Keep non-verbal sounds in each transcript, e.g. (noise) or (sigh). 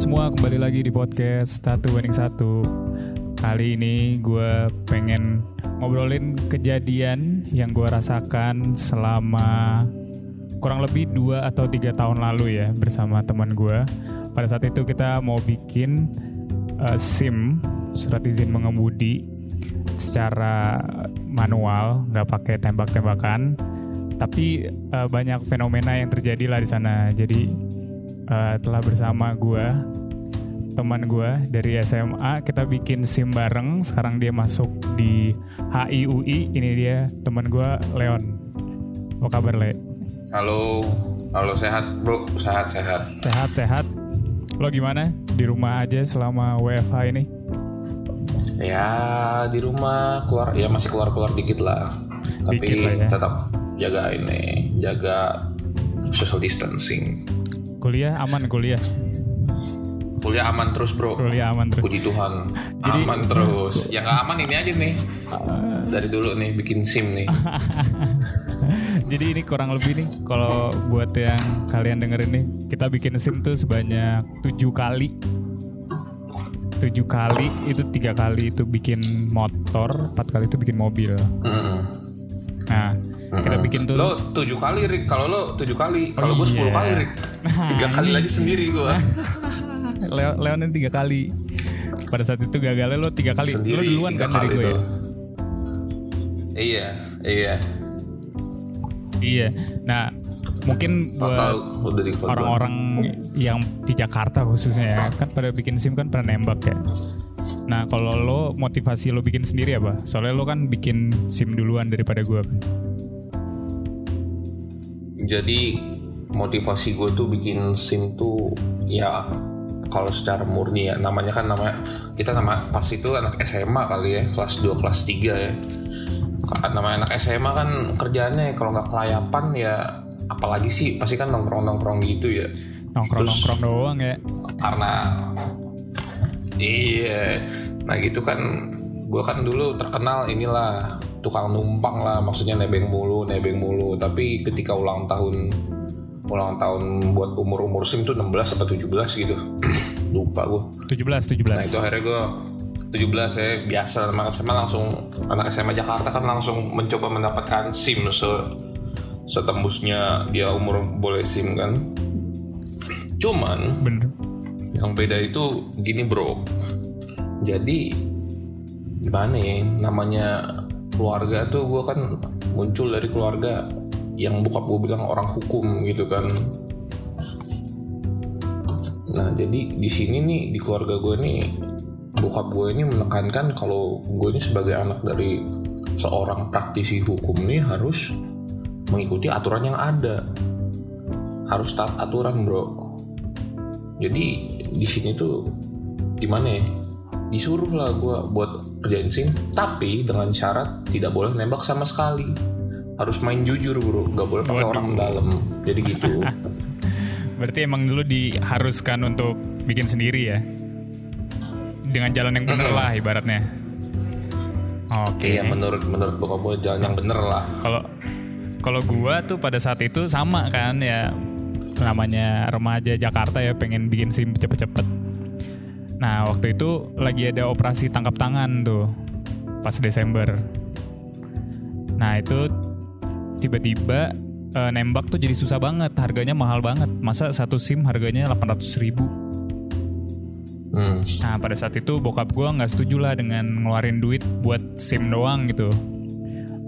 semua, kembali lagi di podcast Satu Banding Satu Kali ini gue pengen ngobrolin kejadian yang gue rasakan selama kurang lebih dua atau tiga tahun lalu ya bersama teman gue. Pada saat itu kita mau bikin uh, SIM, surat izin mengemudi secara manual, nggak pakai tembak-tembakan. Tapi uh, banyak fenomena yang terjadi lah di sana. Jadi uh, telah bersama gue teman gue dari SMA kita bikin sim bareng sekarang dia masuk di HIUI ini dia teman gue Leon apa kabar Le? Halo, halo sehat bro, sehat sehat. Sehat sehat. Lo gimana di rumah aja selama WFH ini? Ya di rumah keluar ya masih keluar keluar dikit lah, tapi Dikit lah ya. tetap jaga ini, jaga social distancing. Kuliah aman kuliah. Kuliah aman terus bro. Kuliah aman terus. Puji Tuhan, Jadi- aman terus. Yang nggak aman ini aja nih. Dari dulu nih bikin sim nih. (laughs) Jadi ini kurang lebih nih kalau buat yang kalian dengerin nih kita bikin sim tuh sebanyak tujuh kali tujuh kali itu tiga kali itu bikin motor empat kali itu bikin mobil Mm. nah kita Mm-mm. bikin tuh Lo tujuh kali Rick, kalau lo tujuh kali, kalau gue sepuluh iya. kali Rick. Tiga kali lagi sendiri gue. (laughs) Leo Leonin tiga kali pada saat itu gagalnya lo tiga kali lo sendiri duluan tiga kan dari gue ya. Iya, iya. iya nah mungkin buat orang-orang yang di Jakarta khususnya ya kan pada bikin sim kan pernah nembak ya nah kalau lo motivasi lo bikin sendiri apa soalnya lo kan bikin sim duluan daripada gue kan Jadi motivasi gue tuh bikin sim tuh ya kalau secara murni ya. Namanya kan namanya kita nama pas itu anak SMA kali ya kelas 2 kelas 3 ya. Namanya anak SMA kan kerjaannya kalau nggak kelayapan ya apalagi sih pasti kan nongkrong nongkrong gitu ya. Nongkrong Terus- nongkrong doang ya. karena iya. Nah gitu kan gue kan dulu terkenal inilah tukang numpang lah maksudnya nebeng mulu nebeng mulu. Tapi ketika ulang tahun ulang tahun buat umur umur sim tuh 16 atau 17 gitu. (clears throat) Lupa gue 17 17 nah itu akhirnya gue 17 ya biasa. Anak SMA langsung anak SMA Jakarta kan langsung mencoba mendapatkan SIM se setembusnya dia umur boleh SIM kan. Cuman bener. yang beda itu gini bro. Jadi gimana ya namanya keluarga tuh gue kan muncul dari keluarga yang bokap gue bilang orang hukum gitu kan. Nah jadi di sini nih di keluarga gue nih bokap gue ini menekankan kalau gue ini sebagai anak dari seorang praktisi hukum nih harus mengikuti aturan yang ada. Harus taat aturan bro. Jadi di sini tuh gimana ya? Disuruh lah gue buat kerjain sim tapi dengan syarat tidak boleh nembak sama sekali. Harus main jujur bro. Nggak boleh pakai Waduh. orang dalam. Jadi gitu. (laughs) Berarti emang dulu diharuskan untuk bikin sendiri ya? Dengan jalan yang bener lah ibaratnya. Oke. Iya menurut menurut gue jalan yang bener lah. Kalau kalau gua tuh pada saat itu sama kan ya. Namanya remaja Jakarta ya pengen bikin SIM cepet-cepet. Nah waktu itu lagi ada operasi tangkap tangan tuh pas Desember. Nah itu tiba-tiba eh, nembak tuh jadi susah banget, harganya mahal banget. Masa satu SIM harganya 800 ribu. hmm. Nah pada saat itu bokap gua nggak setuju lah dengan ngeluarin duit buat SIM doang gitu.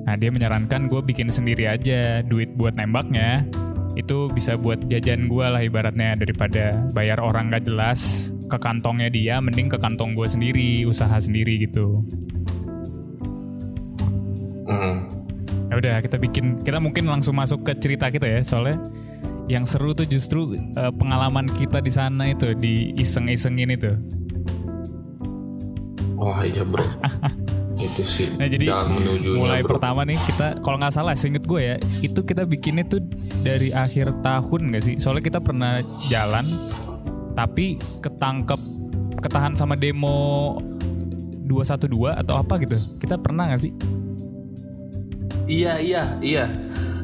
Nah dia menyarankan gue bikin sendiri aja duit buat nembaknya itu bisa buat jajan gue lah ibaratnya daripada bayar orang gak jelas ke kantongnya dia mending ke kantong gue sendiri usaha sendiri gitu. Hmm. Ya udah kita bikin kita mungkin langsung masuk ke cerita kita ya soalnya yang seru tuh justru eh, pengalaman kita di sana itu di iseng-isengin itu. wah iya bro (laughs) itu sih Nah jadi menuju mulai bro. pertama nih kita kalau nggak salah seinget gue ya itu kita bikinnya tuh dari akhir tahun nggak sih? Soalnya kita pernah jalan tapi ketangkep ketahan sama demo 212 atau apa gitu. Kita pernah nggak sih? Iya iya iya.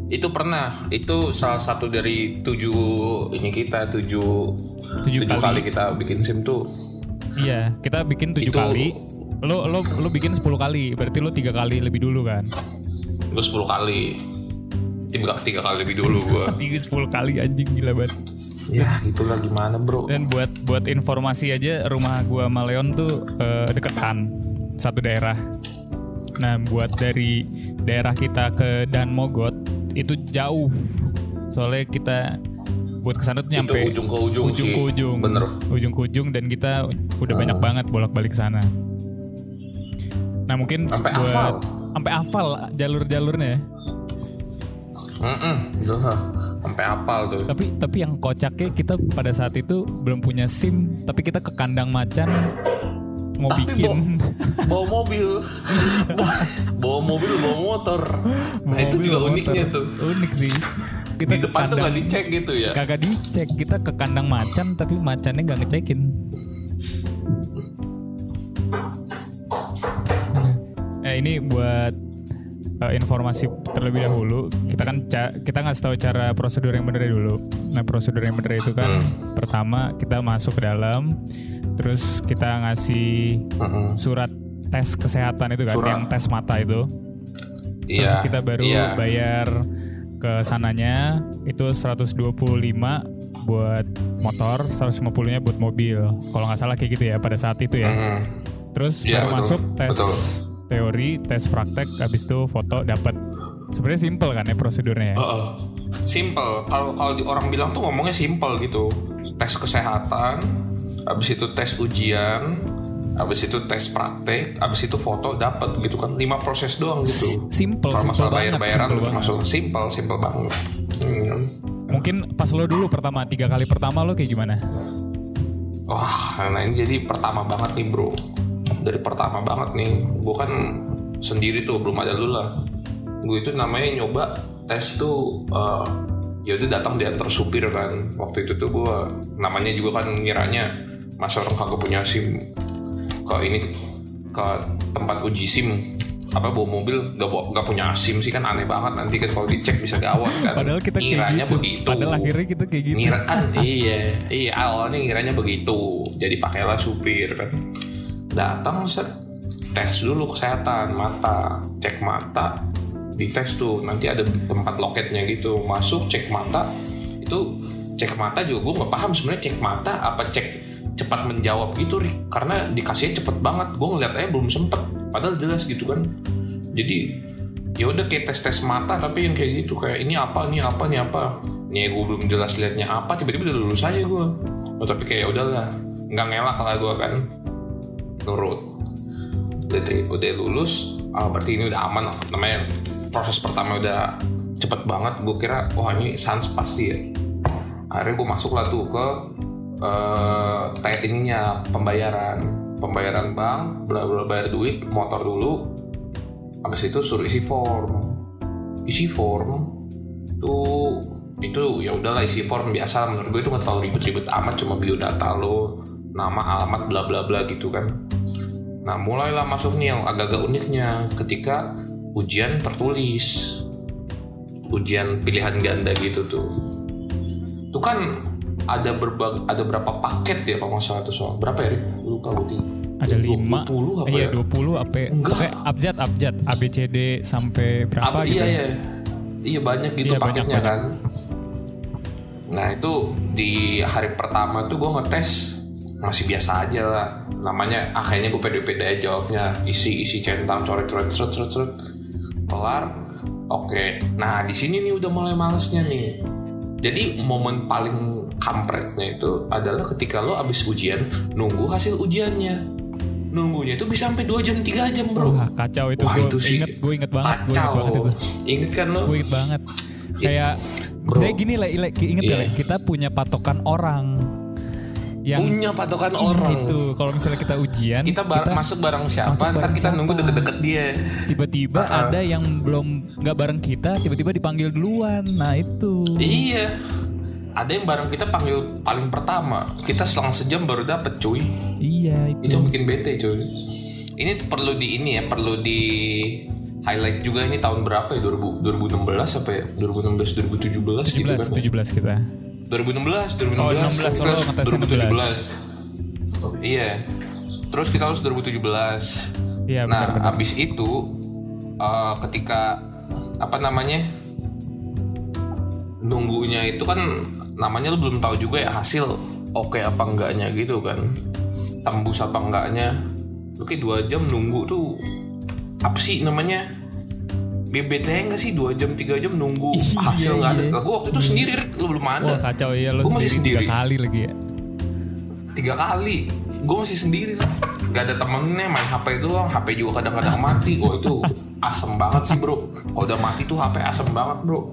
Itu pernah. Itu salah satu dari tujuh ini kita tujuh Tujuh tujuh kali. kali kita bikin sim tuh Iya, kita bikin tujuh Itu- kali. Lo lo lo bikin 10 kali, berarti lo tiga kali lebih dulu kan? gue 10 kali tiga, tiga kali lebih dulu gue (laughs) Tiga 10 kali anjing gila banget. Ya gitulah gimana bro Dan buat buat informasi aja rumah gua sama Leon tuh eh, deketan satu daerah. Nah, buat dari daerah kita ke Dan Mogot itu jauh. Soalnya kita buat ke sana tuh nyampe itu ujung ke ujung, ujung sih ke ujung. bener Ujung ke ujung dan kita udah banyak banget bolak-balik sana. Nah, mungkin Sampai buat hafal. sampai hafal jalur-jalurnya. ya. Mm-mm, udah sampai apal tuh. Tapi tapi yang kocaknya kita pada saat itu belum punya SIM, tapi kita ke kandang macan mau tapi bikin. bawa, (laughs) bawa mobil. (laughs) Bawa mobil bawa motor. Nah itu mobil, juga motor. uniknya tuh Unik sih. Kita di depan tuh kandang- nggak dicek gitu ya? Kagak dicek, kita ke kandang macan tapi macannya nggak ngecekin. Eh (laughs) ini buat eh, informasi terlebih dahulu, kita kan ca- kita ngasih tahu cara prosedur yang bener dulu. Nah prosedur yang bener itu kan pertama kita masuk ke dalam, terus kita ngasih Mm-mm. surat tes kesehatan itu kan, Surat. yang tes mata itu. Terus Iya, kita baru iya. bayar ke sananya itu 125 buat motor, 150-nya buat mobil. Kalau nggak salah kayak gitu ya pada saat itu ya. Mm. Terus Iya, baru betul, masuk tes betul. Teori, tes praktek, habis itu foto dapat. Sebenarnya simple kan ya prosedurnya ya. Heeh. Simple. Kalau kalau orang bilang tuh ngomongnya simple gitu. Tes kesehatan, habis itu tes ujian, habis itu tes praktek, habis itu foto dapat gitu kan. Lima proses doang gitu. Simple, Kalau masalah bayar-bayaran itu masuk simple, simple banget. Hmm. Mungkin pas lo dulu pertama tiga kali pertama lo kayak gimana? Wah, nah ini jadi pertama banget nih bro. Dari pertama banget nih, gue kan sendiri tuh belum ada lu lah. Gue itu namanya nyoba tes tuh. eh, ya udah datang diantar supir kan. Waktu itu tuh gue namanya juga kan ngiranya masa orang kagak punya sim ke ini ke tempat uji sim apa bawa mobil gak, bawa, gak punya sim sih kan aneh banget nanti kan kalau dicek bisa gawat kan Padahal kita kayak ngiranya gitu. begitu Padahal akhirnya kita kayak gitu. ngira kan iya iya awalnya ngiranya begitu jadi pakailah supir kan datang set. Tes dulu kesehatan mata. Cek mata. Dites tuh nanti ada tempat loketnya gitu. Masuk cek mata. Itu cek mata juga gue nggak paham sebenarnya cek mata apa cek cepat menjawab gitu Rik. Karena dikasihnya cepet banget. Gue ngeliat aja belum sempet. Padahal jelas gitu kan. Jadi ya udah kayak tes tes mata tapi yang kayak gitu. Kayak ini apa ini apa ini apa. Nih gue belum jelas liatnya apa tiba-tiba udah lulus aja gue oh, tapi kayak udahlah. Nggak ngelak lah gue kan nurut udah, udah lulus ah, berarti ini udah aman namanya proses pertama udah cepet banget. Gue kira wah ini sans pasti ya. Akhirnya gue masuk lah tuh ke kayak ininya pembayaran. Pembayaran bank bla bla bayar duit motor dulu. Habis itu suruh isi form. Isi form? Tuh itu ya udahlah isi form biasa. Menurut gue itu nggak terlalu ribet-ribet amat cuma biodata lo nama alamat bla bla bla gitu kan nah mulailah masuk nih yang agak-agak uniknya ketika ujian tertulis ujian pilihan ganda gitu tuh itu kan ada berbag ada berapa paket ya kalau nggak salah tuh soal berapa ya lupa gue Ada lima. 20 apa iya, ya 20 apa? Enggak. Abjad abjad ABCD sampai berapa Apa, gitu. iya ya. iya iya banyak gitu Iya, banyak, paketnya banyak. kan nah itu di hari pertama tuh gue ngetes masih biasa aja lah. Namanya ah kayaknya gue pede-pede aja jawabnya. Isi isi centang coret coret seret seret seret. Kelar. Oke. Nah di sini nih udah mulai malesnya nih. Jadi momen paling kampretnya itu adalah ketika lo abis ujian nunggu hasil ujiannya. Nunggunya itu bisa sampai 2 jam 3 jam bro. Wah, kacau itu. Wah, gue itu sih inget gue inget banget gue inget kacau. banget itu. Inget kan lo? Gue inget banget. Kayak Bro. kayak gini lah inget Iya. gak, Le? kita punya patokan orang yang punya patokan orang. itu kalau misalnya kita ujian kita, bar- masuk bareng siapa? masuk ntar bareng kita nunggu siapa. deket-deket dia. Tiba-tiba ah. ada yang belum nggak bareng kita tiba-tiba dipanggil duluan. Nah itu. Iya. Ada yang bareng kita panggil paling pertama. Kita selang sejam baru dapet cuy. Iya itu itu. yang bikin bete cuy. Ini perlu di ini ya perlu di highlight juga ini tahun berapa ya? 2000, 2016 apa ya? 2016 2017 gitu 17 kan 17 kita 2016, 2016, Oh, 16, kita oh, harus ngetesnya 2017. Iya. Terus kita harus 2017. Iya Nah, benar-benar. abis itu eh, ketika apa namanya nunggunya itu kan namanya lu belum tahu juga ya hasil oke apa enggaknya gitu kan tembus apa enggaknya lu kayak dua jam nunggu tuh apa sih namanya BBT enggak sih? Dua jam tiga jam nunggu. Iya, hasil nggak ada. lah gue waktu itu sendiri lu belum ada. Wah kacau ya lo Gua masih sendiri tiga kali lagi ya. tiga kali. Gue masih sendiri lah gak ada temennya main HP doang. HP juga kadang-kadang mati. Wah itu asem banget sih bro. Kalau udah mati tuh HP asem banget bro.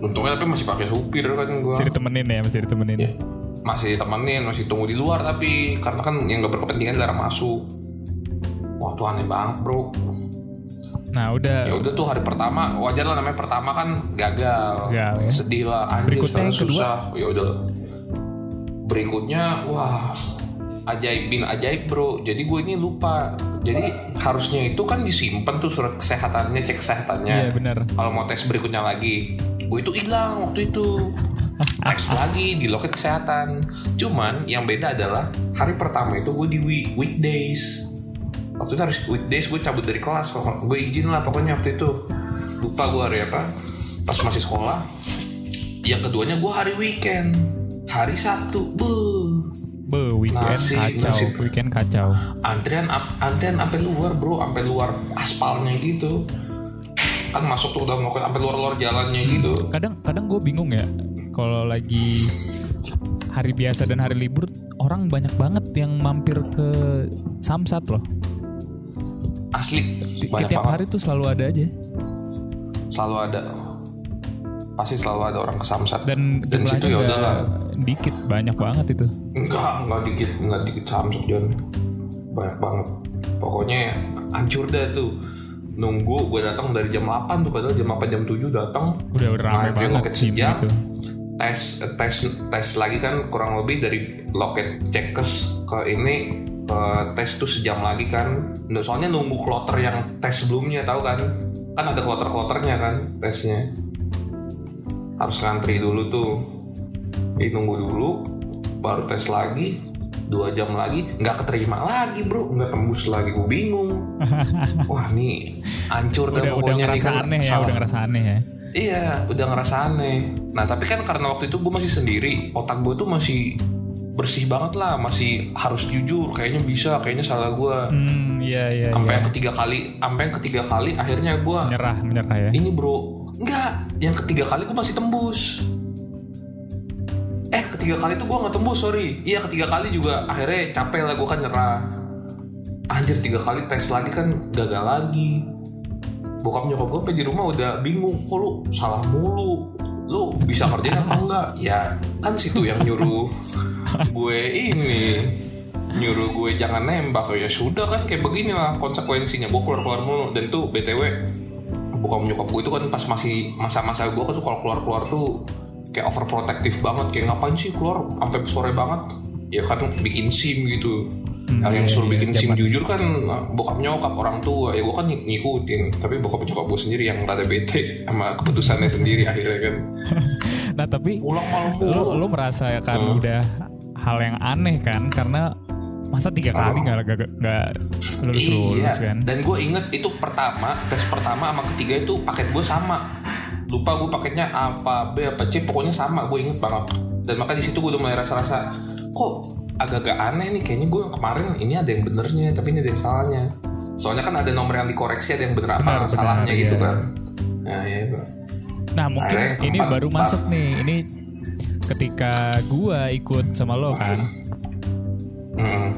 Untungnya tapi masih pakai supir kan gue Masih ditemenin ya, masih ditemenin. Ya, masih ditemenin masih tunggu di luar tapi karena kan yang gak berkepentingan darah masuk. Wah tuh aneh banget bro Nah udah. Ya udah tuh hari pertama wajar lah namanya pertama kan gagal, Gagal, ya. sedih lah anjir Berikutnya yang kedua? susah ya udah. Berikutnya wah ajaib bin ajaib bro. Jadi gue ini lupa. Jadi harusnya itu kan disimpan tuh surat kesehatannya cek kesehatannya. Iya benar. kalau mau tes berikutnya lagi gue itu hilang waktu itu. (laughs) Tes lagi di loket kesehatan. Cuman yang beda adalah hari pertama itu gue di week- weekdays waktu itu harus weekdays gue cabut dari kelas gue izin lah pokoknya waktu itu lupa gue hari apa pas masih sekolah yang keduanya gue hari weekend hari sabtu Buh. Be, weekend Nasib, kacau, nasib. weekend kacau. antrian antrian sampai luar bro sampai luar aspalnya gitu kan masuk tuh dalam loket sampai luar luar jalannya gitu Kadang kadang gue bingung ya kalau lagi hari biasa dan hari libur orang banyak banget yang mampir ke Samsat loh. Asli. Banyak Tiap banget. hari tuh selalu ada aja. selalu ada. Pasti selalu ada orang kesamsat. Dan dan situ ya udahlah. dikit banyak banget itu. enggak enggak dikit enggak dikit samsat John banyak banget. Pokoknya hancur dah tuh. Nunggu gue datang dari jam 8 tuh padahal jam 8 jam 7 datang. Udah ramai banget loket itu. tes tes tes lagi kan kurang lebih dari loket cekes ke ini ke tes tuh sejam lagi kan. Soalnya nunggu kloter yang tes sebelumnya tahu kan? Kan ada kloter kloternya kan tesnya. Harus ngantri dulu tuh. Jadi nunggu dulu baru tes lagi dua jam lagi nggak keterima lagi bro. Nggak tembus lagi gue bingung. (laughs) Wah nih hancur dah Udah udah pokoknya nih ngerasa kan. aneh ya, salah. udah ngerasa aneh ya. Iya, udah ngerasa aneh. Nah, tapi kan karena waktu itu gue masih sendiri, otak gue tuh masih bersih banget lah, masih harus jujur. Kayaknya bisa, kayaknya salah gue. Hmm, iya iya. Sampai iya. yang ketiga kali, sampai yang ketiga kali, akhirnya gue Menyerah, menyerah ya. ini bro, enggak. Yang ketiga kali gue masih tembus. Eh, ketiga kali tuh gue nggak tembus, sorry. Iya, ketiga kali juga akhirnya capek lah gue kan nyerah. Anjir, tiga kali tes lagi kan gagal lagi bokap nyokap gue sampai di rumah udah bingung kok lu salah mulu lu bisa ngerjain apa enggak? Ya kan situ yang nyuruh (laughs) gue ini. Nyuruh gue jangan nembak. Ya sudah kan kayak begini lah konsekuensinya. Gue keluar keluar mulu. Dan tuh btw bokap nyokap gue itu kan pas masih masa-masa gue tuh kalau keluar keluar tuh kayak overprotective banget. Kayak ngapain sih keluar sampai sore banget? Ya kan bikin sim gitu Hmm, yang iya, suruh iya, bikin sim zaman- jujur kan bokap nyokap orang tua. Ya gue kan ng- ngikutin. Tapi bokap nyokap gue sendiri yang rada bete (laughs) sama keputusannya sendiri akhirnya kan. (laughs) Nah tapi pulang malam lo mulu. lo merasa kan Hmm. udah hal yang aneh kan? Karena masa tiga kali nggak nggak nggak lulus lulus iya kan? dan gue inget itu pertama tes pertama sama ketiga itu paket gue sama. Lupa gue paketnya apa B apa C pokoknya sama. Gue inget banget. Dan makanya di situ gue udah mulai rasa-rasa kok agak-agak aneh nih kayaknya gue yang kemarin ini ada yang benernya tapi ini ada yang salahnya soalnya kan ada nomor yang dikoreksi ada yang bener Benar, apa benar, salahnya gitu iya. kan nah ya itu nah mungkin Akhirnya ini keempat- baru keempat. masuk nih ini ketika gua ikut sama lo kan Hmm.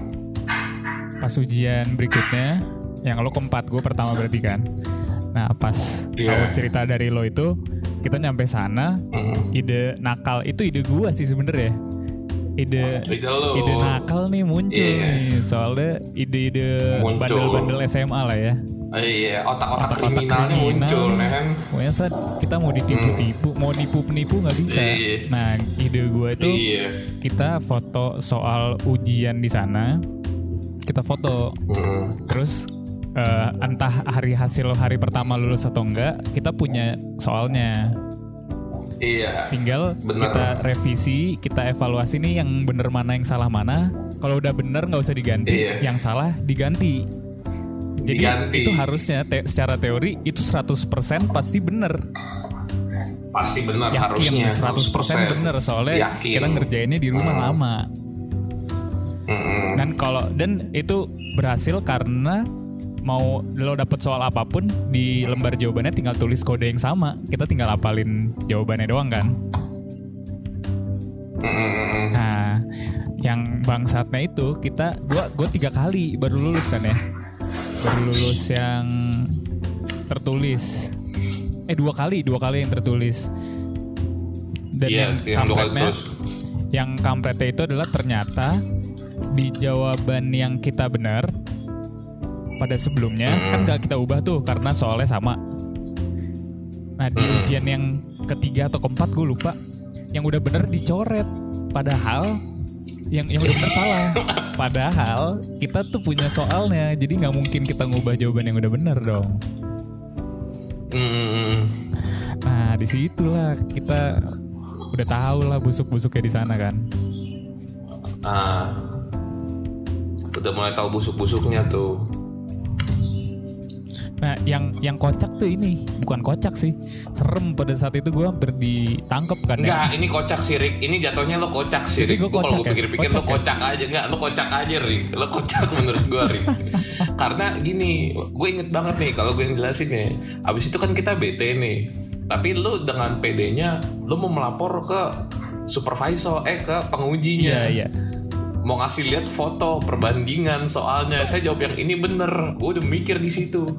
pas ujian berikutnya yang lo keempat gue pertama berarti kan nah pas Iya. kalau cerita dari lo itu kita nyampe sana Hmm. ide nakal itu ide gua sih sebenernya ide Ide lo. ide nakal nih muncul Iya. nih soalnya ide-ide bandel-bandel SMA lah ya Oh, iya, otak-otak kriminalnya kriminal. muncul, ya kan? pokoknya saat kita mau ditipu-tipu mau nipu-nipu nggak bisa Iya. nah ide gue itu Iya. kita foto soal ujian di sana kita foto Hmm. terus eh, entah hari hasil hari pertama lulus atau enggak kita punya soalnya Iya. Tinggal Bener. kita revisi, kita evaluasi nih yang bener mana yang salah mana. Kalau udah bener nggak usah diganti, Iya. yang salah diganti. Jadi Diganti. itu harusnya te- secara teori itu 100% pasti bener. Pasti benar Yakin harusnya 100% bener soalnya Yakin. kita ngerjainnya di rumah Hmm. lama. Mm-mm. Dan kalau dan itu berhasil karena mau lo dapet soal apa pun di lembar jawabannya tinggal tulis kode yang sama. Kita tinggal apalin jawabannya doang kan. Nah, yang bangsatnya itu kita gua gua tiga kali baru lulus kan ya. Baru lulus yang tertulis. Eh dua kali, dua kali yang tertulis. Dan Iya, yang kampretnya, yang kampretnya itu adalah ternyata di jawaban yang kita benar pada sebelumnya Mm-mm. kan gak kita ubah tuh karena soalnya sama. Nah di Mm-mm. ujian yang ketiga atau keempat gue lupa yang udah bener dicoret padahal yang yang udah bener (laughs) salah padahal kita tuh punya soalnya jadi nggak mungkin kita ngubah jawaban yang udah bener dong Mm-mm. nah di situlah kita udah tahu lah busuk-busuknya di sana kan Ah, udah mulai tahu busuk-busuknya tuh. Nah yang yang kocak tuh ini bukan kocak sih serem pada saat itu gue hampir ditangkep kan ya Enggak, ini kocak sih Rick. Ini jatuhnya lo kocak sih Rick. Gua kalau gue ya? pikir-pikir lo Kocak ya? kocak aja. Enggak, lo kocak aja Rick. Lo kocak (laughs) menurut gue Rick. Karena gini, gue inget banget nih kalau gue yang jelasin nih. Abis itu kan kita bete nih. Tapi lo dengan PD-nya, lo mau melapor ke supervisor, eh ke pengujinya. iya iya mau ngasih lihat foto perbandingan soalnya. Saya jawab yang ini bener. Gue udah mikir di situ.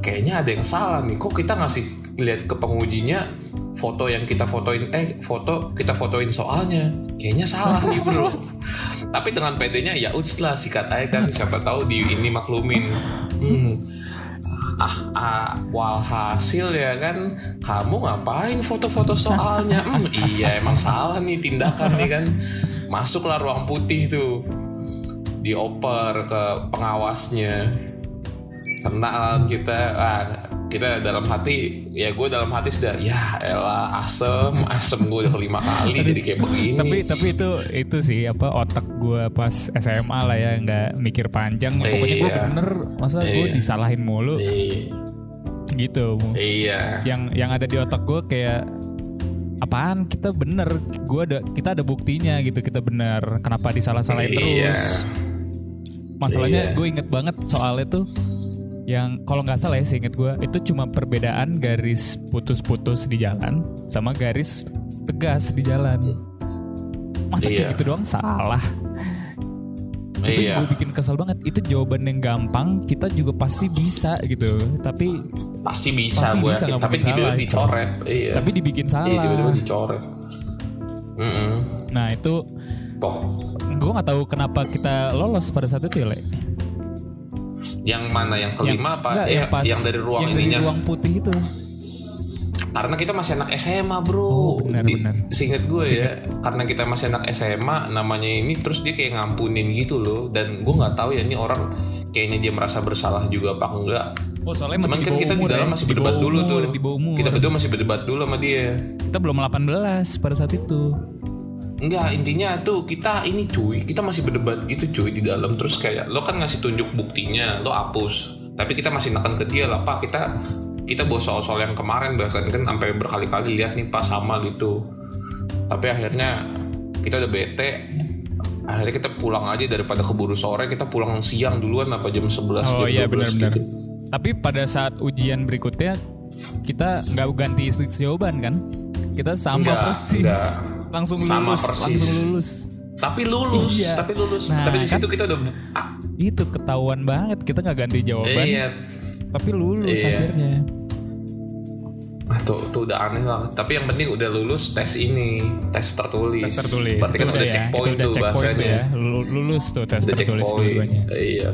Kayaknya ada yang salah nih. Kok kita ngasih lihat ke pengujinya foto yang kita fotoin eh foto kita fotoin soalnya? Kayaknya salah nih bro. (laughs) Tapi dengan PD-nya ya lah sikat aja kan. Siapa tahu di ini maklumin. Hmm. ah, ah walhasil ya kan. Kamu ngapain foto-foto soalnya? Hmm, iya emang salah nih tindakan nih kan masuklah ruang putih tuh dioper ke pengawasnya. Kena kita ah, kita dalam hati ya gue dalam hati sudah ya elah asem asem gue udah kelima kali jadi kayak begini. tapi tapi itu itu sih apa otak gue pas SMA lah ya nggak mikir panjang. Pokoknya gue bener masa gue Iya. disalahin mulu? Iya. Gitu. Iya. Yang yang ada di otak gue kayak apaan? Kita bener. Gue ada kita ada buktinya gitu. Kita bener. Kenapa disalah-salahin Iya. terus? Masalahnya Iya. gue inget banget soalnya tuh yang kalau nggak salah ya seinget gue itu cuma perbedaan garis putus-putus di jalan sama garis tegas di jalan. Masa Iya. kayak gitu doang? Salah itu iya. gue bikin kesel banget. Itu jawaban yang gampang kita juga pasti bisa gitu. Tapi pasti bisa Pasti gue bisa, nggak tapi tiba-tiba dicoret. Iya. Tapi dibikin salah. iya tiba-tiba dicoret. Mm-mm. nah itu Pok. gue nggak tahu kenapa kita lolos pada saat itu ya le. Yang mana? Yang kelima apa? enggak, Eh, yang, pas, yang dari ruang yang dari ininya? ruang putih itu karena kita masih anak SMA bro. Oh, benar, Di- benar. seinget gue ya karena kita masih anak SMA namanya ini terus dia kayak ngampunin gitu loh. Dan gue nggak tahu ya ini orang kayaknya dia merasa bersalah juga apa enggak. Oh soalnya cuman masih kan di kita bawah di umur dalam ya. masih Di berdebat bawah dulu tuh. umur, di bawah umur. Kita berdua masih berdebat dulu sama dia. Kita belum 18 pada saat itu. Enggak, intinya tuh kita ini cuy, kita masih berdebat gitu cuy di dalam. Terus kayak lo kan ngasih tunjuk buktinya, lo hapus. Tapi kita masih neken ke dia lah, Pak, kita kita bawa soal-soal yang kemarin bahkan kan sampai berkali-kali lihat nih pas sama gitu. Tapi akhirnya kita udah bete. Akhirnya kita pulang aja daripada keburu sore, kita pulang siang duluan apa jam 11 jam oh iya 12 benar-benar gitu. tapi pada saat ujian berikutnya kita nggak ganti jawaban kan kita sama Enggak, persis enggak. langsung Sama lulus persis. langsung lulus Tapi lulus, Iya. tapi lulus. Nah, tapi di kan- situ kita udah ah, itu ketahuan banget kita nggak ganti jawaban iya, tapi lulus Iya. akhirnya Ah, tuh, tuh udah aneh lah. Tapi yang penting udah lulus tes ini, tes tertulis. tes tertulis Berarti Itu kan udah ya, checkpoint itu udah tuh checkpoint bahasanya. ya Lu- lulus tuh tes Udah tertulis dua-duanya Iya,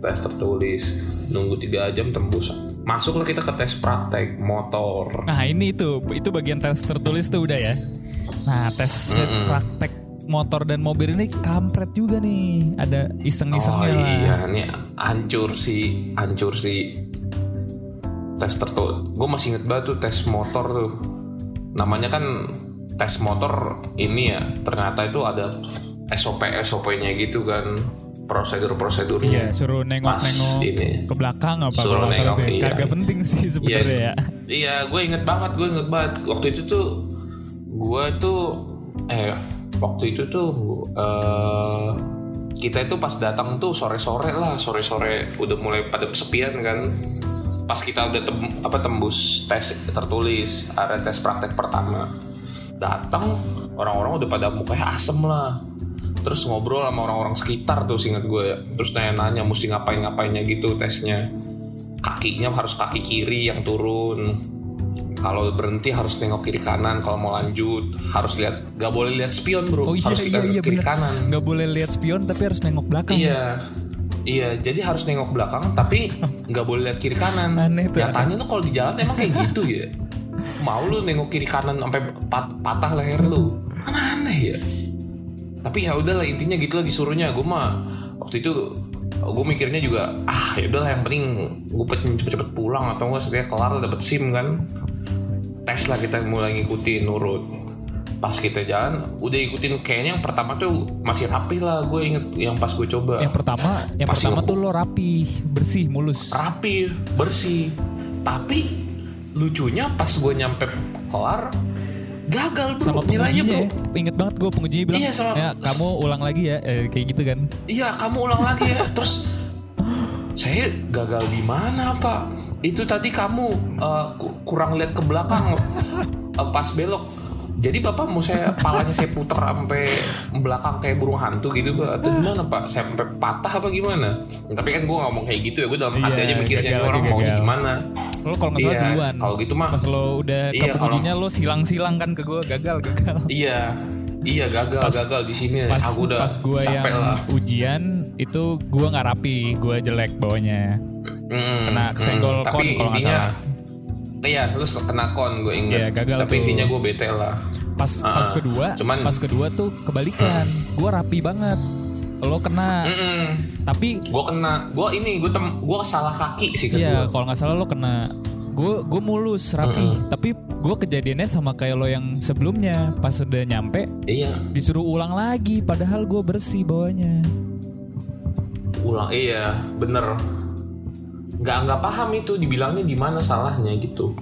tes tertulis. Nunggu tiga jam tembus. Masuklah kita ke tes praktek motor. nah ini itu itu bagian tes tertulis tuh udah ya nah tes Mm-mm. praktek motor dan mobil ini kampret juga nih ada Oh iseng-isengnya lah. iya, ini hancur sih, hancur sih. Tes tertulis. Gue masih inget banget tuh tes motor tuh. namanya kan tes motor ini ya ternyata itu ada SOP SOP-nya gitu kan prosedur-prosedurnya Iya, suruh nengok-nengok ini. ke belakang apa Suruh nengok, ya. iya. Kagak penting sih sebenarnya ya. Iya, gue inget banget, gue inget banget. Waktu itu tuh, gue tuh, eh, waktu itu tuh, eh, kita itu pas datang tuh sore-sore lah, sore-sore udah mulai pada sepian kan. Pas kita udah tem- apa tembus tes tertulis, ada tes praktek pertama. Datang, orang-orang udah pada mukanya asem lah. Terus ngobrol sama orang-orang sekitar tuh singkat gue. Terus nanya-nanya mesti ngapain-ngapainnya gitu tesnya kakinya harus kaki kiri yang turun kalau berhenti harus nengok kiri kanan kalau mau lanjut harus lihat gak boleh lihat spion bro Oh iya harus iya lihat iya kiri bener. kanan Nggak boleh lihat spion tapi harus nengok belakang. iya iya jadi harus nengok belakang tapi (laughs) nggak boleh lihat kiri kanan. Aneh tuh, nyatanya tuh kalau di jalan emang kayak gitu ya. Mau lu nengok kiri kanan sampai pat- patah leher lu. Kan aneh ya. Tapi ya udahlah intinya gitulah disuruhnya gue mah waktu itu gue mikirnya juga ah ya udahlah yang penting gue pengen cepet-cepet pulang. Atau enggak setelah kelar dapet sim kan. Tes lah kita mulai ngikutin nurut pas kita jalan udah ikutin kayaknya yang pertama tuh masih rapi lah gue inget yang pas gue coba. Yang pertama, yang Pasti pertama tuh lo rapi, bersih, mulus. rapi bersih. Tapi lucunya pas gue nyampe kelar gagal bro. Sama nilainya bro. ya. Ingat banget gue pengujinya bilang, Iya, sama- ya kamu ulang lagi ya, eh, kayak gitu kan. iya kamu ulang lagi ya. (laughs) Terus saya gagal di mana pak? Itu tadi kamu ku- kurang lihat ke belakang (laughs) eh, pas belok jadi bapak mau saya palanya saya puter sampai belakang kayak burung hantu gitu pak atau gimana pak saya sampai patah apa gimana tapi kan gue ngomong kayak gitu ya gue dalam hati Iya, aja mikirnya gagal ini orang gagal. gimana Lo kalau nggak salah Iya, duluan. kalau gitu mah Pas lo udah Iya, kalau- pengujinya lo silang-silang kan ke gue, gagal, gagal. iya iya gagal Pas- gagal di sini Pas aku udah pas gue yang lah ujian itu gue nggak rapi, gue jelek bawahnya. Mm, Kena kesenggol mm, kon kalau nggak intinya salah. Iya terus kena kon gue inget Iya, gagal tapi tuh. intinya gue bete lah Pas Ah, pas kedua, cuman- pas kedua tuh kebalikan. Gue rapi banget. Lo kena, Mm-mm. tapi gue kena gue ini gue tem gue salah kaki sih Iya, kalau nggak salah lo kena. Gue gue mulus rapi, tapi gue kejadiannya sama kayak lo yang sebelumnya. Pas udah nyampe, iya disuruh ulang lagi. Padahal gue bersih bawahnya. ulang iya bener nggak nggak paham itu dibilangnya di mana salahnya gitu.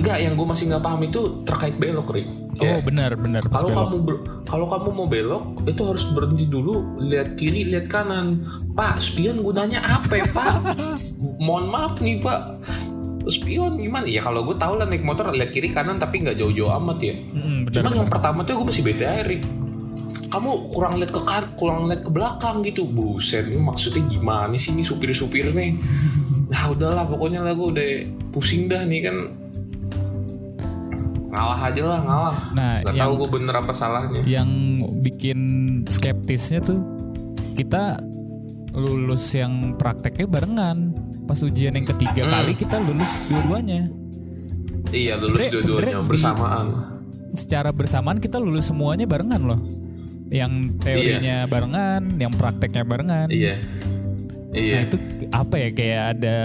Nggak yang gue masih nggak paham itu terkait belok Rick Oh Kayak, benar benar kalau kamu kalau kamu mau belok itu harus berhenti dulu lihat kiri lihat kanan. Pak spion gunanya apa ya, pak? (laughs) Mohon maaf nih pak. Spion gimana? Ya kalau gue tahu lah naik motor lihat kiri kanan tapi nggak jauh-jauh amat ya. Mm, benar, cuman benar. yang pertama tuh gue masih bete Rick kamu kurang lihat ke kan kurang lihat ke belakang gitu. Buset ini maksudnya gimana sih ini supir-supir nih nah udahlah pokoknya lah gue udah pusing dah nih kan. Ngalah aja lah ngalah. Nah, nggak tahu gue bener apa salahnya. yang bikin skeptisnya tuh kita lulus yang prakteknya barengan. Pas ujian yang ketiga Hmm. kali kita lulus dua-duanya. Iya lulus dua-duanya sebenarnya di- bersamaan. Secara bersamaan kita lulus semuanya barengan loh. Yang teorinya barengan yang prakteknya barengan. Iya nah iya itu apa ya kayak ada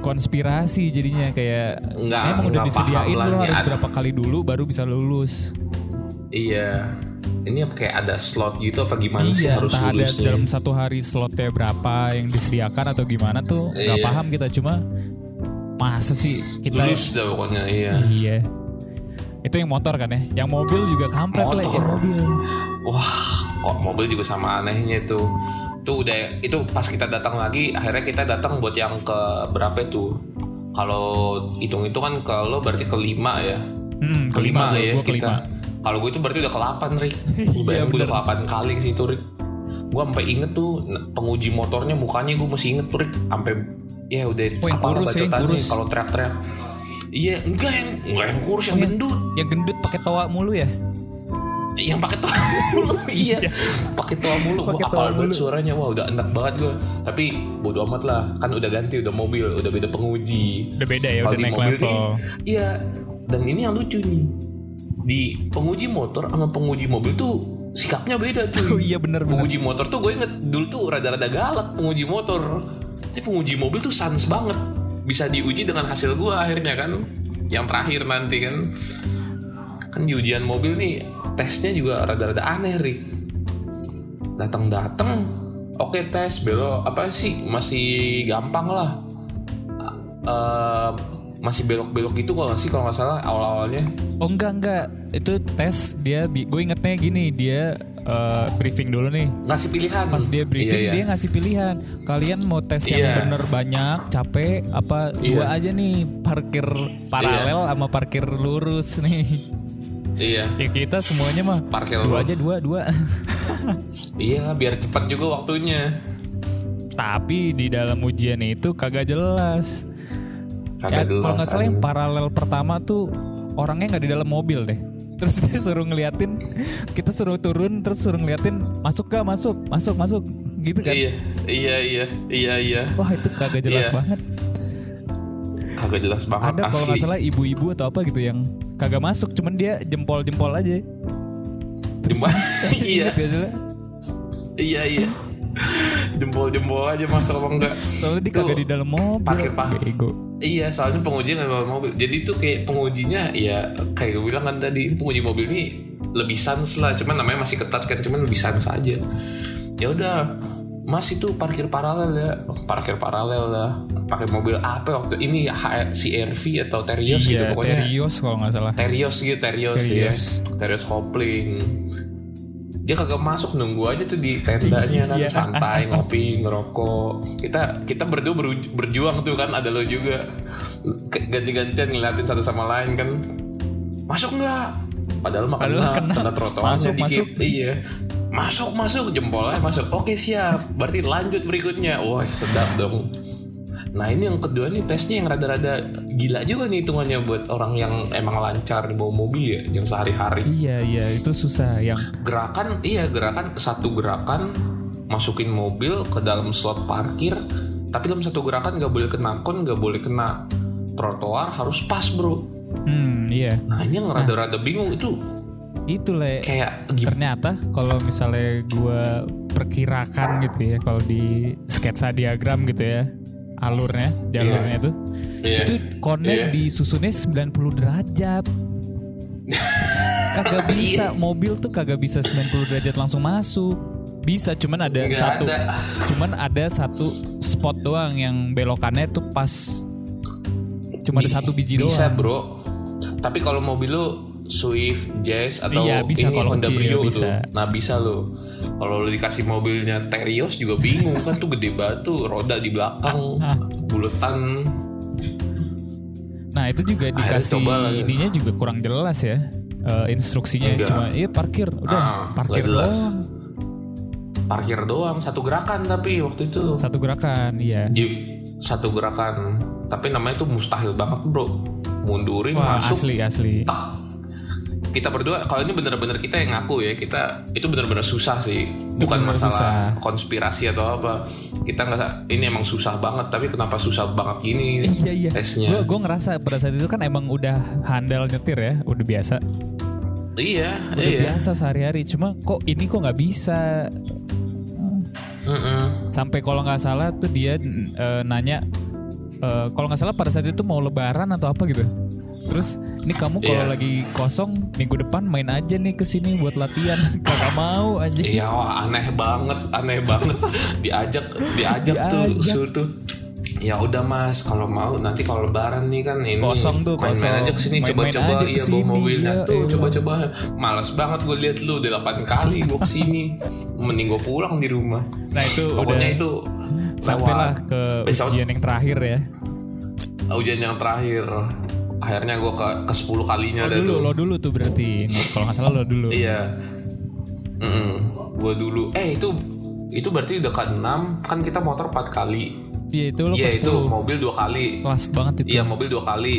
konspirasi jadinya kayak Nggak- emang udah disediain lo harus ada- berapa kali dulu baru bisa lulus? Iya. Ini kayak ada slot gitu apa gimana sih Iya, harus entah ada lulusnya? dalam satu hari slotnya berapa yang disediakan atau gimana tuh nggak Iya. paham kita cuma masa sih kita lulus dah pokoknya iya. Iya. Itu yang motor kan ya? Yang mobil juga kampret lah yang mobil. Wah, kok mobil juga sama anehnya tuh. Tuh udah itu pas kita datang lagi, akhirnya kita datang buat yang ke berapa itu? Kalau hitung itu kan kalau berarti kelima ya. hmm, Kelima, gua- ya gua kita. kelima Kalau gue itu berarti udah ke-8, Rik. (laughs) Iya, Gue bayangin gue udah bener. ke-8 kali sih itu, Rik. Gue sampai inget tuh penguji motornya mukanya gue masih inget tuh, Rik. Sampai ya udah Oh, apa ya, bacotannya kurus. kalau teriak-teriak. Iya, enggak yang enggak yang kurus, yang Oh, yang- gendut. yang gendut pakai toa mulu ya yang pakai toa mulu (laughs) iya. Pakai toa mulu. Gue Pakai apal toa banget suaranya. Wah udah enak banget gue tapi bodo amat lah. Kan udah ganti udah mobil udah beda penguji. Udah beda ya Kalau udah naik mobil level. nih iya. Dan ini yang lucu nih. Di penguji motor sama penguji mobil tuh sikapnya beda (laughs) oh tuh iya bener bener. Penguji motor tuh gue inget dulu tuh rada-rada galak penguji motor. Tapi penguji mobil tuh sans banget. Bisa diuji dengan hasil gue akhirnya kan. Yang terakhir nanti kan. Kan di ujian mobil nih tesnya juga rada-rada aneh Rik datang-datang oke tes belok apa sih masih gampang lah. Eh, masih belok-belok gitu kalau nggak sih kalau nggak salah awal-awalnya? Oh enggak enggak itu tes dia gue ingetnya gini dia eh, briefing dulu nih. Ngasih pilihan. Pas dia briefing Iya, iya. dia ngasih pilihan. Kalian mau tes yang Iya. bener banyak capek apa dua Iya. aja nih parkir paralel sama parkir lurus nih iya. Ya kita semuanya mah Parkir dua aja dua dua. (laughs) Iya biar cepat juga waktunya. Tapi di dalam ujian itu kagak jelas. Ya, kagak kalau nggak salah yang paralel pertama tuh orangnya nggak di dalam mobil deh. (laughs) Terus dia suruh ngeliatin kita suruh turun terus suruh ngeliatin masuk gak masuk masuk masuk. Gitu kan? Iya iya iya iya iya. Wah itu kagak jelas Iya. banget. Kagak jelas banget ada kalau nggak salah ibu-ibu atau apa gitu yang kagak masuk cuman dia jempol-jempol aja. Jempol- (laughs) (laughs) iya. Iya iya. Jempol-jempol aja masuk apa enggak? Soalnya dia kagak di dalam mobil. bego. Iya, soalnya penguji nggak bawa mobil. Jadi tuh kayak pengujinya ya kayak gue bilang kan tadi penguji mobil ini lebih sans lah. Cuman namanya masih ketat kan, cuman lebih sans aja. Ya udah, Mas itu parkir paralel ya, parkir paralel lah. Pakai mobil apa waktu ini H- CRV atau Terios gitu iya pokoknya. Terios kalau nggak salah Terios gitu, Terios, Terios. ya. Terios kopling. Dia kagak masuk nunggu aja tuh di tendanya kan Iya. santai ngopi ngerokok. Kita kita berdua beru- berjuang tuh kan ada lo juga ganti-gantian ngeliatin satu sama lain kan. Masuk nggak? Padahal mah Padahal kena, kena. kena trotoarnya Masuk, dikit. masuk. Iya. Masuk masuk jempolnya masuk. Oke siap. Berarti lanjut berikutnya. Wah sedap dong. Nah ini yang kedua nih tesnya yang rada-rada gila juga nih hitungannya buat orang yang emang lancar di bawa mobil ya, yang sehari-hari. iya iya itu susah yang Gerakan, iya gerakan satu gerakan masukin mobil ke dalam slot parkir, tapi dalam satu gerakan nggak boleh kena kon, nggak boleh kena trotoar, harus pas bro. hmm iya Nah ini yang rada-rada bingung itu itu le kayak ternyata kalau misalnya gue perkirakan gitu ya kalau di sketsa diagram gitu ya alurnya jalurnya tuh Iya. itu konnya Iya. disusunnya 90 derajat (laughs) kagak bisa mobil tuh kagak bisa 90 derajat langsung masuk bisa cuman ada Nggak satu ada. cuman ada satu spot doang yang belokannya tuh pas cuma ada satu biji bisa doang bro. Tapi kalau mobil lu Swift, Jazz atau Iya, bisa ini kalau Honda kecil, Brio bisa. tuh. Nah bisa lo. Kalau lu dikasih mobilnya Terios juga bingung kan tuh gede batu, roda di belakang, (laughs) buletan. Nah itu juga dikasih ininya juga kurang jelas ya eh, instruksinya Enggak. cuma iya parkir udah Ah, parkir doang Parkir doang satu gerakan tapi waktu itu. satu gerakan iya satu gerakan. Tapi namanya tuh mustahil banget bro. Mundurin wah masuk asli asli tak kita berdua kalau ini bener-bener kita yang ngaku ya kita itu bener-bener susah sih. Bukan bener-bener masalah susah. konspirasi atau apa. Kita nggak ini emang susah banget tapi kenapa susah banget gini iya iya. tesnya? Gue gue ngerasa pada saat itu kan emang udah handal nyetir ya udah biasa. Iya udah iya. biasa sehari-hari cuma kok ini kok nggak bisa? Mm-mm. sampai kalau nggak salah tuh dia eh, nanya eh, kalau nggak salah pada saat itu mau lebaran atau apa gitu terus ini kamu kalau Iya. lagi kosong minggu depan main aja nih ke sini buat latihan. (laughs) Kagak mau aja iya wah aneh banget aneh banget. (laughs) Diajak diajak tuh Diajak. suruh tuh. Ya udah mas kalau mau nanti kalau lebaran nih kan ini Kosong tuh, main-main kosong. aja ke sini coba-coba. iya ke sini, bawa mobilnya. ya tuh coba-coba. Males banget gue lihat lu udah 8 kali gue ke sini mending gue pulang di rumah. Nah itu pokoknya udah itu sampailah ke Besok- ujian yang terakhir ya. Ujian yang terakhir akhirnya gue ke ke 10 kalinya lo ada dulu tuh. lo dulu tuh berarti. Kalau nggak salah lo dulu. Iya. Gue dulu. Eh itu itu berarti udah ke 6 kan kita motor 4 kali. Iya itu lo iya ke itu 10 mobil dua kali. Kelas banget itu. Iya mobil dua kali.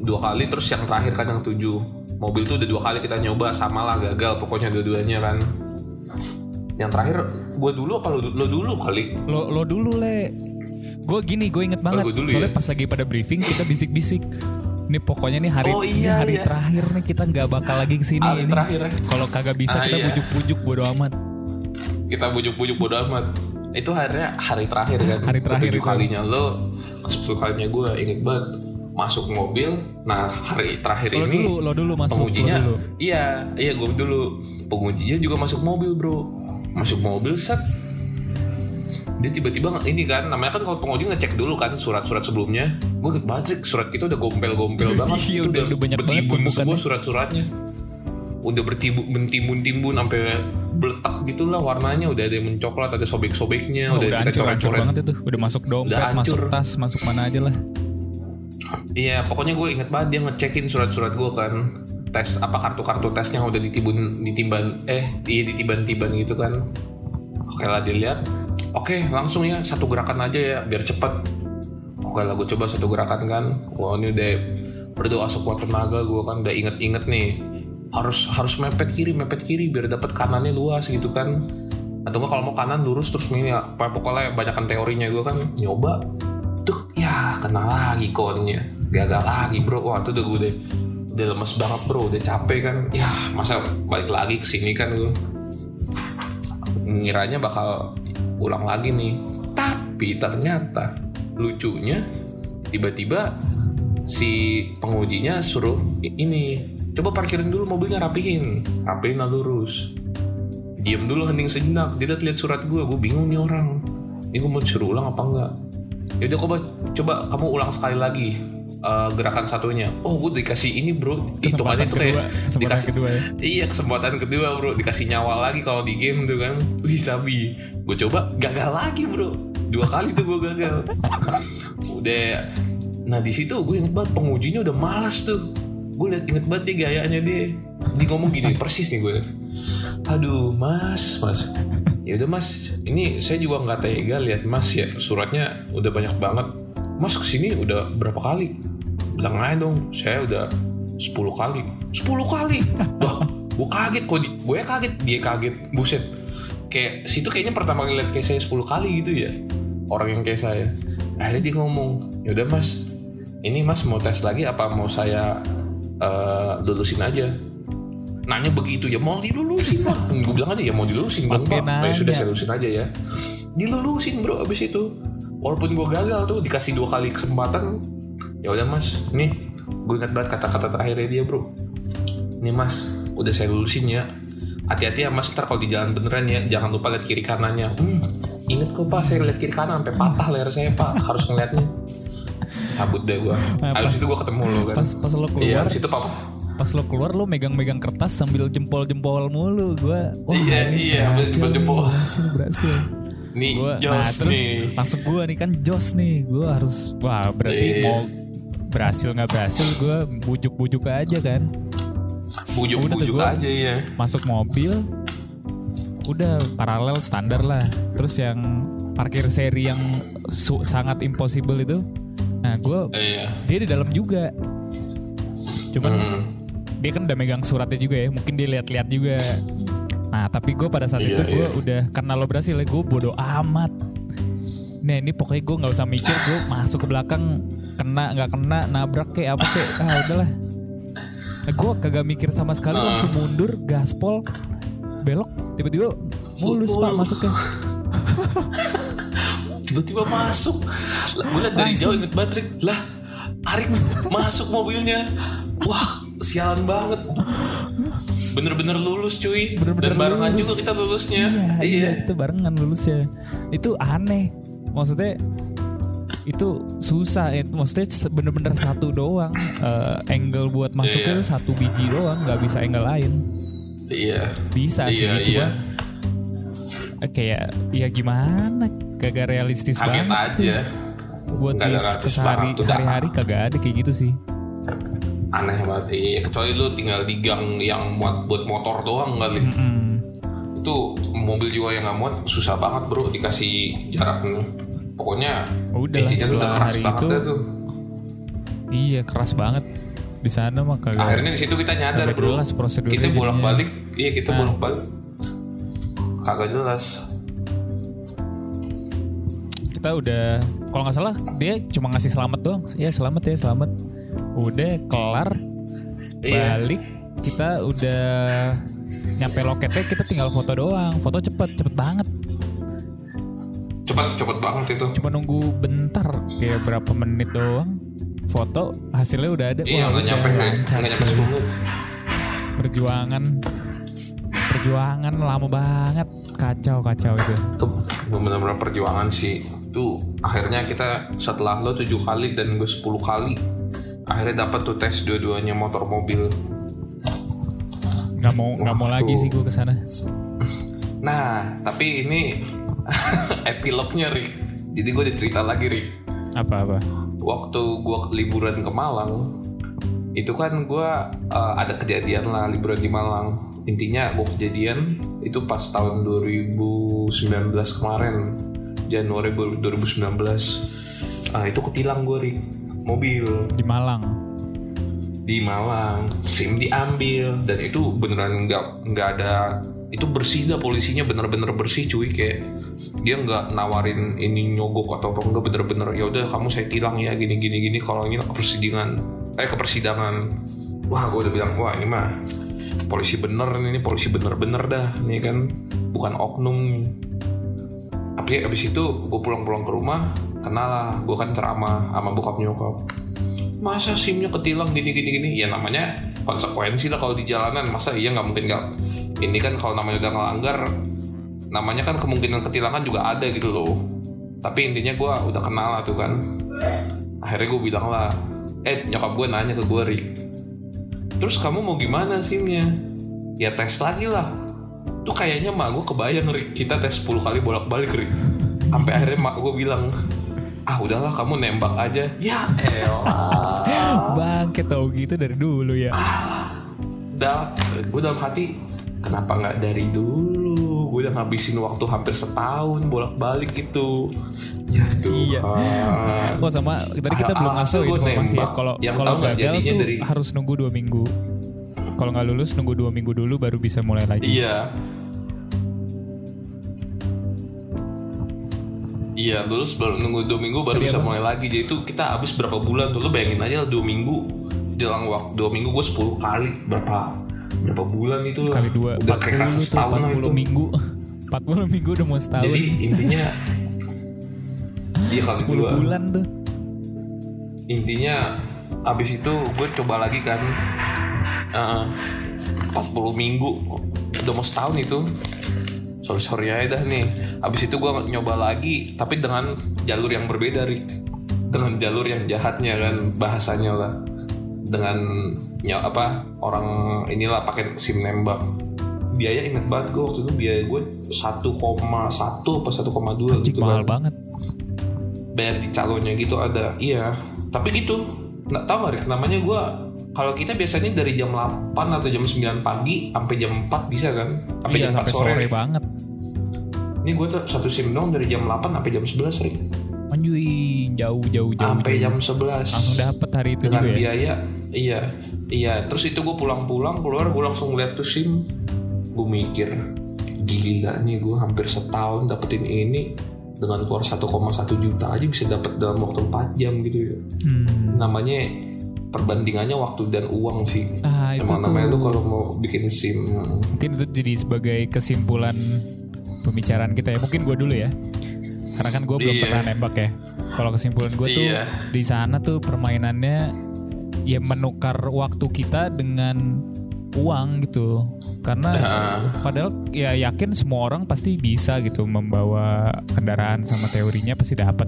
Dua kali terus yang terakhir kan yang tujuh. Mobil tuh udah dua kali kita nyoba sama lah gagal pokoknya dua-duanya kan. Yang terakhir gue dulu apa lo, lo dulu kali? Lo lo dulu le. Gue gini gue inget banget. gua dulu soalnya ya? pas lagi pada briefing kita bisik-bisik ini pokoknya nih hari Oh, iya, hari iya. terakhir nih kita nggak bakal lagi ke sini Hari ini. terakhir. kalau kagak bisa Ah, kita iya. bujuk-bujuk bodo amat kita bujuk-bujuk bodo amat itu akhirnya hari terakhir kan Hari terakhir Ketujuh itu. kalinya lo sepuluh kalinya gue inget banget masuk mobil nah hari terakhir Lo ini dulu, lo dulu masuk. pengujinya lo dulu. iya iya gue dulu pengujinya juga masuk mobil bro masuk mobil set dia tiba-tiba ini kan namanya kan kalau penguji ngecek dulu kan surat-surat sebelumnya. Gue ke Patrick surat kita udah gompel-gompel (laughs) banget. Iya, udah- udah banyak banget bertimbun tumpukannya. semua surat-suratnya. Udah bertimbun bentimbun-timbun sampai beletak gitu lah warnanya. Udah ada yang mencoklat ada sobek-sobeknya Oh, udah, udah kita hancur, hancur coret-coret banget itu. Udah masuk dompet, Udah masuk tas, masuk mana aja lah. Iya, pokoknya gue inget banget dia ngecekin surat-surat gue kan. Tes apa kartu-kartu tesnya udah ditibun ditiban eh iya ditiban-tiban gitu kan. Oke lah dilihat oke langsung ya satu gerakan aja ya biar cepet. Oke lah gue coba satu gerakan kan. Wah ini udah berdoa sekuat tenaga gue kan udah inget-inget nih. Harus harus mepet kiri mepet kiri biar dapat kanannya luas gitu kan. Atau enggak kalau mau kanan lurus terus ini ya pokoknya banyakan teorinya gue kan. Nyoba tuh ya kena lagi konnya. Gagal lagi bro. Wah itu udah gue udah udah lemes banget bro. Udah capek kan. Ya masa balik lagi ke sini kan gue ngiranya bakal ulang lagi nih. Tapi ternyata lucunya tiba-tiba si pengujinya suruh "I- ini coba parkirin dulu mobilnya rapihin. Rapihin lah lurus diem dulu hening sejenak. Dia lihat surat gue gue bingung nih orang. Ini gue mau disuruh ulang apa enggak? Yaudah coba coba kamu ulang sekali lagi eh, gerakan satunya. Oh gue dikasih ini bro. Hitungannya kedua, kayak kesempatan dikasih kedua ya. iya kesempatan kedua bro. Dikasih nyawa lagi kalau di game tuh kan. Wih sabi. Gue coba gagal lagi bro. Dua kali tuh gue gagal. Udah. Nah di situ gue inget banget pengujinya udah malas tuh. Gue liat inget banget dia gayanya dia. Dia ngomong gini persis nih gue aduh mas mas. Ya udah mas. Ini saya juga nggak tega lihat mas ya. Suratnya udah banyak banget mas ke sini udah berapa kali? Bilang aja dong saya udah 10 kali. 10 kali? (laughs) Wah gue kaget kok di, gue kaget dia kaget. Buset. Kayak situ kayaknya pertama kali lihat kayak saya 10 kali gitu ya orang yang kayak saya. Akhirnya dia ngomong ya udah mas ini mas mau tes lagi apa mau saya eh, lulusin aja? Nanya begitu ya mau dilulusin mah gue bilang aja ya mau dilulusin bang pak ya sudah saya lulusin aja ya. Dilulusin bro abis itu walaupun gue gagal tuh dikasih dua kali kesempatan ya udah mas. Nih gue ingat banget kata-kata terakhirnya dia bro. Nih mas udah saya lulusin ya. Hati-hati ya mas ntar kalau di jalan beneran ya jangan lupa lihat kiri kanannya. Hmm, inget kok pak saya lihat kiri kanan sampai patah leher saya pak. Harus ngeliatnya. Cabut deh gue Nah, habis pas- itu gue ketemu lo kan. Pas pas lo iya keluar, habis itu papa pas lo keluar lo megang-megang kertas sambil jempol-jempol mulu. Wah Iya, iya, berhasil nih, Berhasil, berhasil. Nih Gua, Jos nah terus nih. langsung gue nih kan Jos nih gue harus wah berarti Iya. mau berhasil nggak berhasil gue bujuk-bujuk aja kan? Bujuk-bujuk aja ya masuk mobil udah paralel standar lah. Terus yang parkir seri yang su- sangat impossible itu nah gue iya. dia di dalam juga. Cuman Hmm. dia kan udah megang suratnya juga ya mungkin dia lihat-lihat juga nah tapi gue pada saat Iya, itu gue iya. udah karena lo berhasil ya gue bodoh amat. Nah ini pokoknya gue nggak usah mikir gue masuk ke belakang kena nggak kena nabrak kayak apa kayak ah udahlah. Nah, gue kagak mikir sama sekali Ah. langsung mundur gaspol belok tiba-tiba mulus pak masuknya. (laughs) Tiba-tiba masuk. Gue liat dari jauh inget banget lah Arik masuk mobilnya. Wah sialan banget bener-bener lulus cuy. Bener-bener dan barengan lulus. juga kita lulusnya. Iya, iya itu barengan lulusnya. Itu aneh. Maksudnya itu susah. Itu maksudnya bener-bener satu doang. Eh, angle buat masuknya Iya. itu satu biji doang. Nggak bisa angle lain. Iya. Bisa sih Iya, cuma iya. eh, kayak ya gimana? Kagak realistis kaget banget tuh. aja buat di sehari hari-hari kagak ada kayak gitu sih aneh banget iya. Kecuali lu tinggal di gang yang muat buat motor doang kali. Hmm, itu mobil juga yang nggak muat susah banget bro dikasih jarak pokoknya Udah lah, intinya tuh udah keras hari banget itu, tuh. Iya keras banget. Di sana mah kagak akhirnya di situ kita nyadar bro. jelas kita bolak balik iya kita Nah. bolak balik kagak jelas. Kita udah kalau nggak salah dia cuma ngasih selamat doang. Ya selamat ya selamat udah kelar. Iya. Balik kita udah nyampe loketnya kita tinggal foto doang. Foto cepet cepet banget. Cepet cepet banget itu. Cuma nunggu bentar kayak berapa menit doang. Foto hasilnya udah ada. Iya nggak nyampe udah nggak nyampe cuy. 10 menit perjuangan. Perjuangan lama banget. Kacau kacau itu. Itu benar-benar perjuangan sih. Tuh akhirnya kita setelah lo tujuh kali dan gue 10 kali akhirnya dapat tuh tes dua-duanya motor mobil. Nggak mau nggak mau lagi sih gue ke sana (laughs) nah tapi ini (laughs) epilognya Rik jadi gue ada cerita lagi Rik apa apa? Waktu gue liburan ke Malang itu kan gue uh, ada kejadian lah liburan di Malang. Intinya gue kejadian itu pas tahun 2019 kemarin Januari 2019 Ah, itu ketilang gue Rik mobil. Di Malang. Di Malang. SIM diambil. Dan itu beneran nggak nggak ada itu bersih dah polisinya bener-bener bersih cuy. Kayak dia nggak nawarin ini nyogok atau apa enggak bener-bener ya udah kamu saya tilang ya gini gini gini. Kalau ini ke persidangan eh ke persidangan wah gue udah bilang wah ini mah polisi bener ini polisi bener-bener dah ini kan. Bukan oknum tapi abis itu gue pulang-pulang ke rumah kenal lah gue kan ceramah sama bokap nyokap. Masa simnya ketilang gini gini gini? Ya namanya konsekuensi lah kalau di jalanan. Masa iya nggak mungkin nggak? Ini kan kalau namanya udah ngelanggar namanya kan kemungkinan ketilangan juga ada gitu loh. Tapi intinya gue udah kenal lah tuh kan. Akhirnya gue bilang lah eh nyokap gue nanya ke gue Rik terus kamu mau gimana simnya? Ya tes lagi lah tuh kayaknya mak gue kebayang Rik kita tes 10 kali bolak-balik Rik sampai akhirnya mak gue bilang ah udahlah kamu nembak aja. Ya elah. (laughs) Bangke tau gitu dari dulu ya. Dah. Gue dalam hati kenapa nggak dari dulu? Gue udah ngabisin waktu hampir setahun bolak-balik itu ya Iya. Kok sama tadi kita Ah, belum ah, ngasih informasi ya. nembak. kalau Yang kalau nggak gagal jadinya tuh dari- harus nunggu dua minggu. Kalau nggak lulus nunggu dua minggu dulu baru bisa mulai lagi. Iya Iya, lulus baru nunggu dua minggu baru Tadi bisa apa? mulai lagi. Jadi itu kita habis berapa bulan tuh? Lu bayangin aja dua minggu jelang waktu dua minggu gue 10 kali berapa berapa bulan itu kali dua udah 40 kayak tuh setahun 40 itu. minggu (laughs) 40 minggu udah mau setahun Jadi intinya (laughs) Iya kali 10 dua. bulan tuh intinya abis itu gue coba lagi kan Eh, 40 minggu udah mau setahun itu sorry sorry aja dah nih. Abis itu gue nyoba lagi tapi dengan jalur yang berbeda Rick dengan jalur yang jahatnya kan bahasanya lah. Dengan ny- apa orang inilah pakai sim nembak. Biaya inget banget gue waktu itu biaya gue 1,1 apa 1,2 Anjing gitu mahal kan banget. Bayar di calonnya gitu ada. Iya tapi gitu. Nggak tahu Rik? namanya gue kalau kita biasanya dari jam 8 atau jam 9 pagi sampai jam 4 bisa kan? Sampai iya jam 4 sampai sore, sore banget. Ini gue tuh satu sim dong dari jam 8 sampai jam 11 Rik anjuy jauh jauh jauh, sampai jam 11 langsung dapet hari itu dengan juga ya? biaya iya iya. Terus itu gue pulang-pulang keluar gue langsung lihat tuh sim. Gue mikir gila nih gue hampir setahun dapetin ini. Dengan keluar 1,1 juta aja bisa dapet dalam waktu 4 jam gitu ya. Hmm. namanya perbandingannya waktu dan uang sih. Ah itu emang tuh. namanya lu kalau mau bikin sim. Mungkin itu jadi sebagai kesimpulan pembicaraan kita ya. Mungkin gue dulu ya. Karena kan gue belum Iya. pernah nembak ya. Kalau kesimpulan gue tuh Iya. di sana tuh permainannya ya menukar waktu kita dengan uang gitu. Karena Nah. padahal ya yakin semua orang pasti bisa gitu membawa kendaraan sama teorinya pasti dapat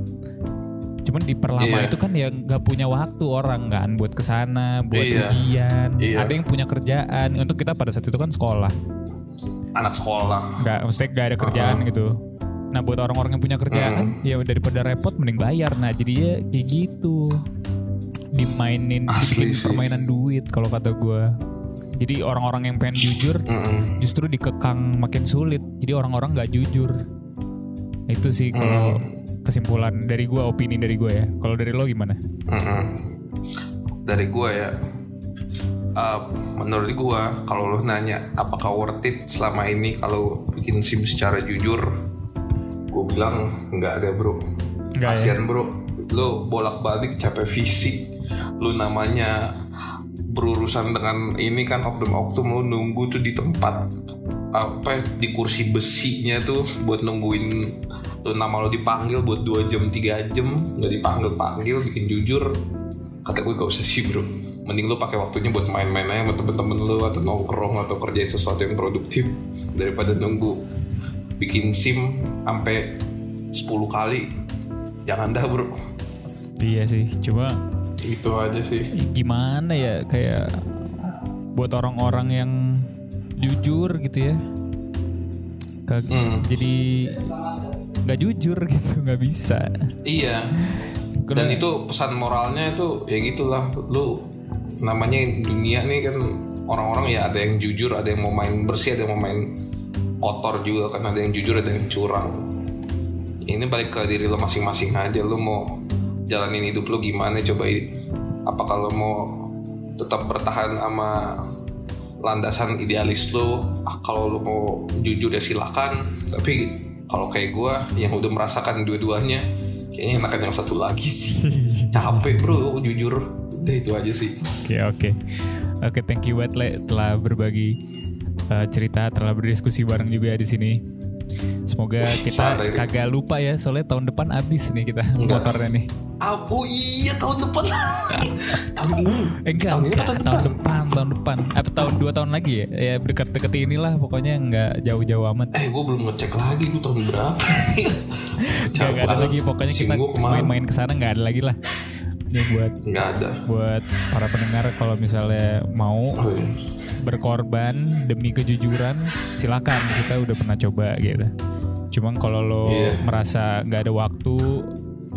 cuman diperlama Iya. itu kan ya nggak punya waktu orang kan buat ke sana buat Iya. ujian. Iya. ada yang punya kerjaan. Untuk kita pada saat itu kan sekolah. Anak sekolah. Nggak mesti nggak ada kerjaan gitu. Nah buat orang-orang yang punya kerjaan ya daripada repot mending bayar. Nah jadi ya kayak gitu. Dimainin Asli sih. permainan duit kalau kata gue jadi orang-orang yang pengen jujur Mm-mm. justru dikekang makin sulit. Jadi orang-orang nggak jujur. Itu sih kalau kesimpulan dari gue opini dari gue ya. Kalau dari lo gimana? Mm-mm. dari gua ya uh, menurut gua kalau lu nanya apakah worth it selama ini kalau bikin sim secara jujur gue bilang nggak ada bro. Nggak ya? kasian bro. Lu bolak balik capek fisik. Lu namanya berurusan dengan ini kan oknum-oknum lu nunggu tuh di tempat apa di kursi besinya tuh buat nungguin lu nama lu dipanggil buat 2 jam 3 jam nggak dipanggil panggil bikin jujur. Kata gue gak usah sih bro. Mending lu pakai waktunya buat main-main aja sama temen-temen lu atau nongkrong atau kerjain sesuatu yang produktif daripada nunggu bikin sim sampai 10 kali. Jangan dah bro. Iya sih, cuma itu aja sih. gimana ya kayak buat orang-orang yang jujur gitu ya. Kag- Hmm. Jadi nggak jujur (laughs) gitu, nggak bisa. iya dan itu pesan moralnya itu ya gitulah lu namanya dunia nih kan orang-orang ya ada yang jujur ada yang mau main bersih ada yang mau main kotor juga kan ada yang jujur ada yang curang ini balik ke diri lo masing-masing aja lo mau jalanin hidup lo gimana coba apa kalau mau tetap bertahan sama landasan idealis lo ah, kalau lo mau jujur ya silakan. Tapi kalau kayak gue yang udah merasakan dua-duanya kayaknya enakan yang satu lagi sih. (laughs) Capek bro jujur. Udah itu aja sih. Oke oke. Oke thank you buat Le telah berbagi uh, cerita telah berdiskusi bareng juga di sini. Semoga kita santai, kagak lupa ya soalnya tahun depan habis nih kita Enggak. motornya nih. Oh iya tahun depan (laughs) tahun ini Eh, enggak, Tahun ini enggak. atau tahun tahun depan, tahun depan. Apa tahun dua tahun lagi ya? Ya dekat-dekat inilah pokoknya nggak jauh-jauh amat. eh gue belum ngecek lagi lu tahun berapa (laughs) nggak ada lagi pokoknya kita main-main ke sana nggak ada lagi lah. Ini buat nggak ada. buat para pendengar kalau misalnya mau oh, iya. berkorban demi kejujuran silakan. Kita udah pernah coba gitu. Cuman kalau lo Iya. merasa nggak ada waktu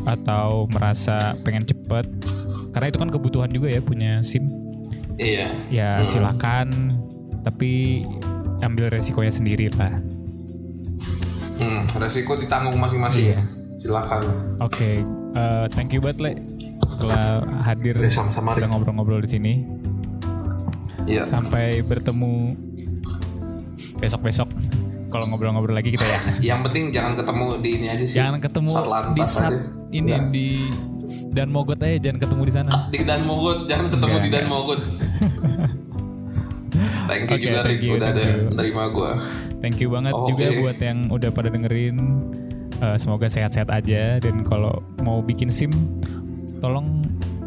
atau merasa pengen cepet karena itu kan kebutuhan juga ya punya sim. Iya. Ya silakan. Tapi ambil resikonya sendiri lah. Hmm, resiko ditanggung masing-masing. Iya. silakan. Oke eh, thank you banget le telah hadir sama-sama, kita ngobrol-ngobrol di sini. Iya. Sampai bertemu besok-besok. Kalau ngobrol-ngobrol lagi kita ya. (laughs) Yang penting jangan ketemu di ini aja sih. Jangan ketemu di saat aja. ini Nggak. di dan mogot aja jangan ketemu di sana. Di Dan Mogot jangan ketemu Nggak, di Dan. Mogot. (laughs) Thank you Oke, juga thank Rick you, udah ada you. nerima gue thank you banget Oh, juga oke. buat yang udah pada dengerin. Eh, semoga sehat-sehat aja. Dan kalau mau bikin sim tolong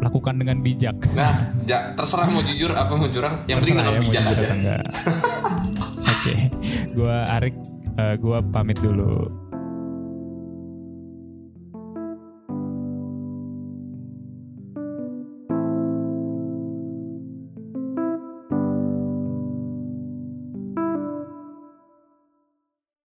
lakukan dengan bijak. Nah ja, terserah mau jujur apa mau curang. Yang penting dengan ya, bijak aja. (laughs) oke gua Arik eh, gua pamit dulu